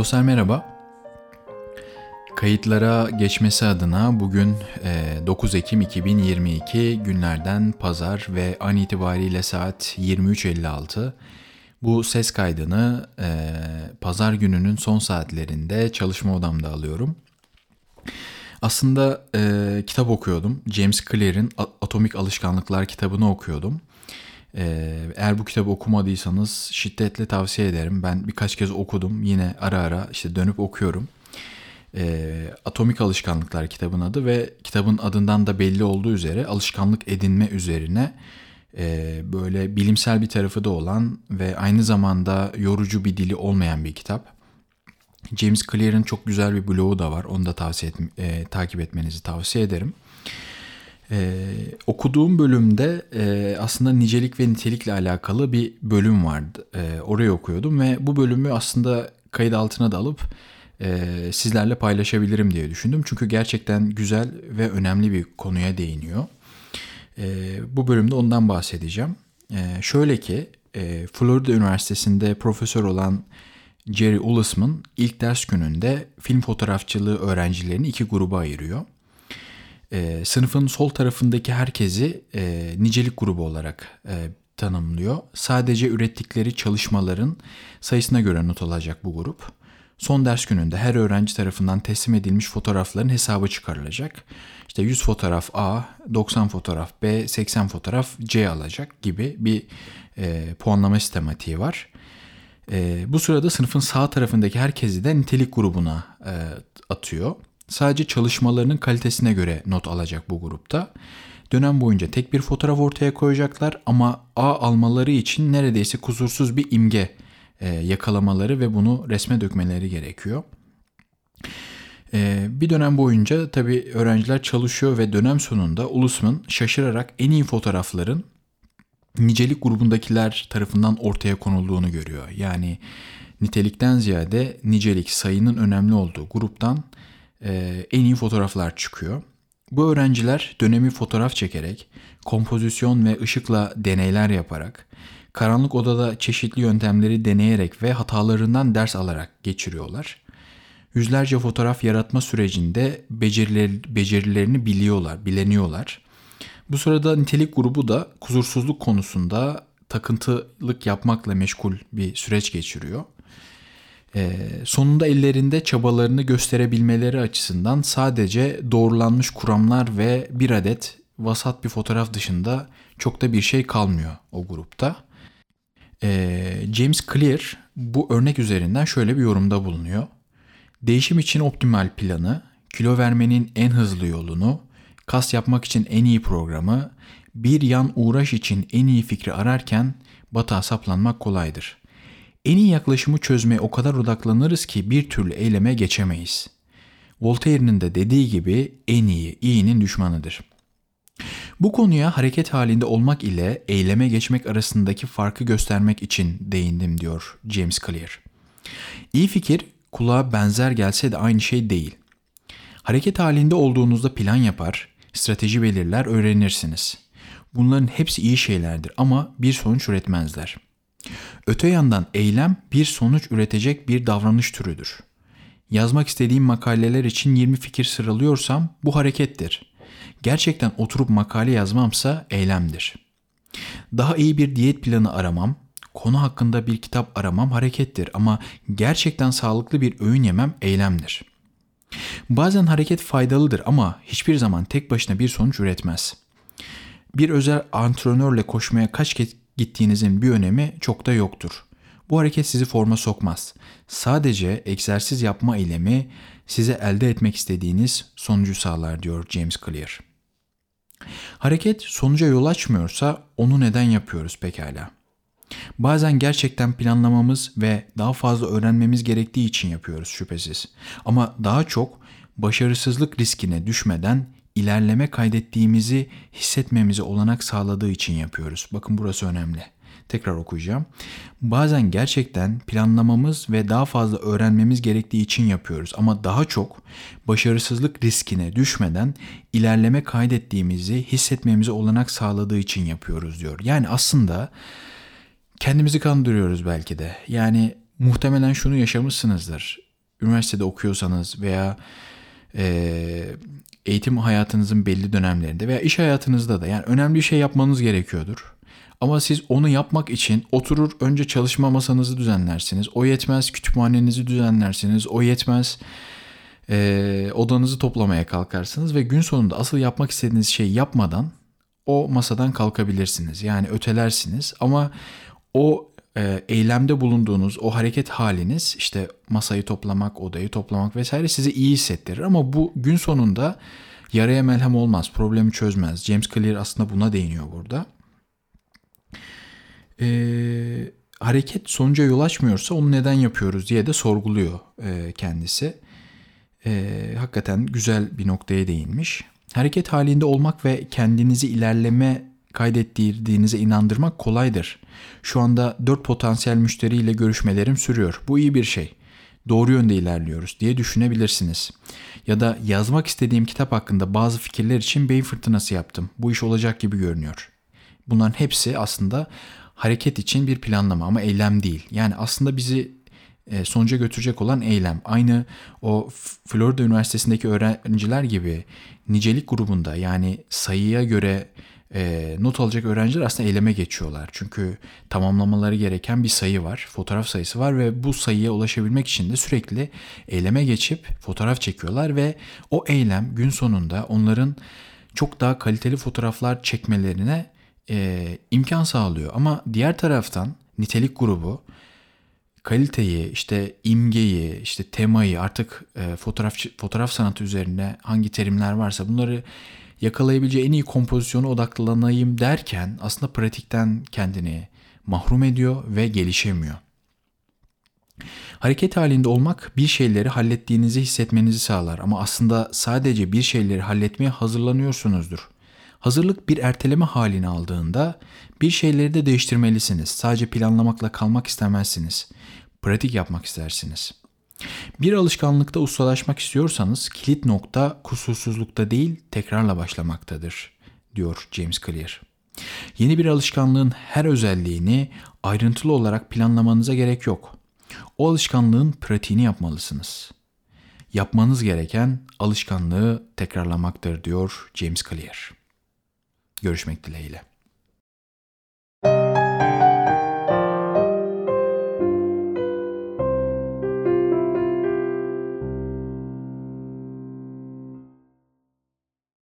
Dostlar merhaba. Kayıtlara geçmesi adına bugün 9 Ekim 2022 günlerden pazar ve an itibariyle saat 23.56. Bu ses kaydını pazar gününün son saatlerinde çalışma odamda alıyorum. Aslında e, kitap okuyordum. James Clear'in Atomik Alışkanlıklar kitabını okuyordum. E, eğer bu kitabı okumadıysanız şiddetle tavsiye ederim. Ben birkaç kez okudum. Yine ara ara işte dönüp okuyorum. E, Atomik Alışkanlıklar kitabın adı ve kitabın adından da belli olduğu üzere alışkanlık edinme üzerine e, böyle bilimsel bir tarafı da olan ve aynı zamanda yorucu bir dili olmayan bir kitap. James Clear'ın çok güzel bir blogu da var. Onu da tavsiye et, e, takip etmenizi tavsiye ederim. E, okuduğum bölümde e, aslında nicelik ve nitelikle alakalı bir bölüm vardı. E, orayı okuyordum ve bu bölümü aslında kayıt altına da alıp e, sizlerle paylaşabilirim diye düşündüm. Çünkü gerçekten güzel ve önemli bir konuya değiniyor. E, bu bölümde ondan bahsedeceğim. E, şöyle ki e, Florida Üniversitesi'nde profesör olan Jerry Ullesman ilk ders gününde film fotoğrafçılığı öğrencilerini iki gruba ayırıyor. E, sınıfın sol tarafındaki herkesi e, nicelik grubu olarak e, tanımlıyor. Sadece ürettikleri çalışmaların sayısına göre not alacak bu grup. Son ders gününde her öğrenci tarafından teslim edilmiş fotoğrafların hesabı çıkarılacak. İşte 100 fotoğraf A, 90 fotoğraf B, 80 fotoğraf C alacak gibi bir e, puanlama sistematiği var. E, bu sırada sınıfın sağ tarafındaki herkesi de nitelik grubuna e, atıyor. Sadece çalışmalarının kalitesine göre not alacak bu grupta. Dönem boyunca tek bir fotoğraf ortaya koyacaklar ama A almaları için neredeyse kusursuz bir imge e, yakalamaları ve bunu resme dökmeleri gerekiyor. E, bir dönem boyunca tabii öğrenciler çalışıyor ve dönem sonunda Ulusman şaşırarak en iyi fotoğrafların nicelik grubundakiler tarafından ortaya konulduğunu görüyor. Yani nitelikten ziyade nicelik sayının önemli olduğu gruptan e, en iyi fotoğraflar çıkıyor. Bu öğrenciler dönemi fotoğraf çekerek, kompozisyon ve ışıkla deneyler yaparak, karanlık odada çeşitli yöntemleri deneyerek ve hatalarından ders alarak geçiriyorlar. Yüzlerce fotoğraf yaratma sürecinde beceriler, becerilerini biliyorlar, bileniyorlar. Bu sırada nitelik grubu da kusursuzluk konusunda takıntılık yapmakla meşgul bir süreç geçiriyor. Ee, sonunda ellerinde çabalarını gösterebilmeleri açısından sadece doğrulanmış kuramlar ve bir adet vasat bir fotoğraf dışında çok da bir şey kalmıyor o grupta. Ee, James Clear bu örnek üzerinden şöyle bir yorumda bulunuyor. Değişim için optimal planı, kilo vermenin en hızlı yolunu, kas yapmak için en iyi programı, bir yan uğraş için en iyi fikri ararken batağa saplanmak kolaydır. En iyi yaklaşımı çözmeye o kadar odaklanırız ki bir türlü eyleme geçemeyiz. Voltaire'nin de dediği gibi en iyi iyinin düşmanıdır. Bu konuya hareket halinde olmak ile eyleme geçmek arasındaki farkı göstermek için değindim diyor James Clear. İyi fikir kulağa benzer gelse de aynı şey değil. Hareket halinde olduğunuzda plan yapar, strateji belirler, öğrenirsiniz. Bunların hepsi iyi şeylerdir ama bir sonuç üretmezler. Öte yandan eylem bir sonuç üretecek bir davranış türüdür. Yazmak istediğim makaleler için 20 fikir sıralıyorsam bu harekettir. Gerçekten oturup makale yazmamsa eylemdir. Daha iyi bir diyet planı aramam, konu hakkında bir kitap aramam harekettir ama gerçekten sağlıklı bir öğün yemem eylemdir. Bazen hareket faydalıdır ama hiçbir zaman tek başına bir sonuç üretmez. Bir özel antrenörle koşmaya kaç gittiğinizin bir önemi çok da yoktur. Bu hareket sizi forma sokmaz. Sadece egzersiz yapma eylemi size elde etmek istediğiniz sonucu sağlar diyor James Clear. Hareket sonuca yol açmıyorsa onu neden yapıyoruz pekala? Bazen gerçekten planlamamız ve daha fazla öğrenmemiz gerektiği için yapıyoruz şüphesiz. Ama daha çok başarısızlık riskine düşmeden ilerleme kaydettiğimizi hissetmemize olanak sağladığı için yapıyoruz. Bakın burası önemli. Tekrar okuyacağım. Bazen gerçekten planlamamız ve daha fazla öğrenmemiz gerektiği için yapıyoruz ama daha çok başarısızlık riskine düşmeden ilerleme kaydettiğimizi hissetmemize olanak sağladığı için yapıyoruz diyor. Yani aslında kendimizi kandırıyoruz belki de. Yani muhtemelen şunu yaşamışsınızdır. üniversitede okuyorsanız veya e, eğitim hayatınızın belli dönemlerinde veya iş hayatınızda da yani önemli bir şey yapmanız gerekiyordur. Ama siz onu yapmak için oturur önce çalışma masanızı düzenlersiniz. O yetmez kütüphanenizi düzenlersiniz. O yetmez e, odanızı toplamaya kalkarsınız ve gün sonunda asıl yapmak istediğiniz şeyi yapmadan o masadan kalkabilirsiniz. Yani ötelersiniz ama o e, eylemde bulunduğunuz o hareket haliniz işte masayı toplamak, odayı toplamak vesaire sizi iyi hissettirir ama bu gün sonunda yaraya melhem olmaz, problemi çözmez. James Clear aslında buna değiniyor burada. E, hareket sonuca yol açmıyorsa onu neden yapıyoruz diye de sorguluyor e, kendisi. E, hakikaten güzel bir noktaya değinmiş. Hareket halinde olmak ve kendinizi ilerleme kaydettirdiğinize inandırmak kolaydır. Şu anda 4 potansiyel müşteriyle görüşmelerim sürüyor. Bu iyi bir şey. Doğru yönde ilerliyoruz diye düşünebilirsiniz. Ya da yazmak istediğim kitap hakkında bazı fikirler için beyin fırtınası yaptım. Bu iş olacak gibi görünüyor. Bunların hepsi aslında hareket için bir planlama ama eylem değil. Yani aslında bizi sonuca götürecek olan eylem. Aynı o Florida Üniversitesi'ndeki öğrenciler gibi nicelik grubunda yani sayıya göre e, not alacak öğrenciler aslında eyleme geçiyorlar. Çünkü tamamlamaları gereken bir sayı var, fotoğraf sayısı var ve bu sayıya ulaşabilmek için de sürekli eyleme geçip fotoğraf çekiyorlar ve o eylem gün sonunda onların çok daha kaliteli fotoğraflar çekmelerine e, imkan sağlıyor. Ama diğer taraftan nitelik grubu kaliteyi, işte imgeyi, işte temayı artık e, fotoğraf fotoğraf sanatı üzerine hangi terimler varsa bunları yakalayabileceği en iyi kompozisyona odaklanayım derken aslında pratikten kendini mahrum ediyor ve gelişemiyor. Hareket halinde olmak bir şeyleri hallettiğinizi hissetmenizi sağlar ama aslında sadece bir şeyleri halletmeye hazırlanıyorsunuzdur. Hazırlık bir erteleme halini aldığında bir şeyleri de değiştirmelisiniz. Sadece planlamakla kalmak istemezsiniz. Pratik yapmak istersiniz. Bir alışkanlıkta ustalaşmak istiyorsanız kilit nokta kusursuzlukta değil tekrarla başlamaktadır, diyor James Clear. Yeni bir alışkanlığın her özelliğini ayrıntılı olarak planlamanıza gerek yok. O alışkanlığın pratiğini yapmalısınız. Yapmanız gereken alışkanlığı tekrarlamaktır diyor James Clear. Görüşmek dileğiyle.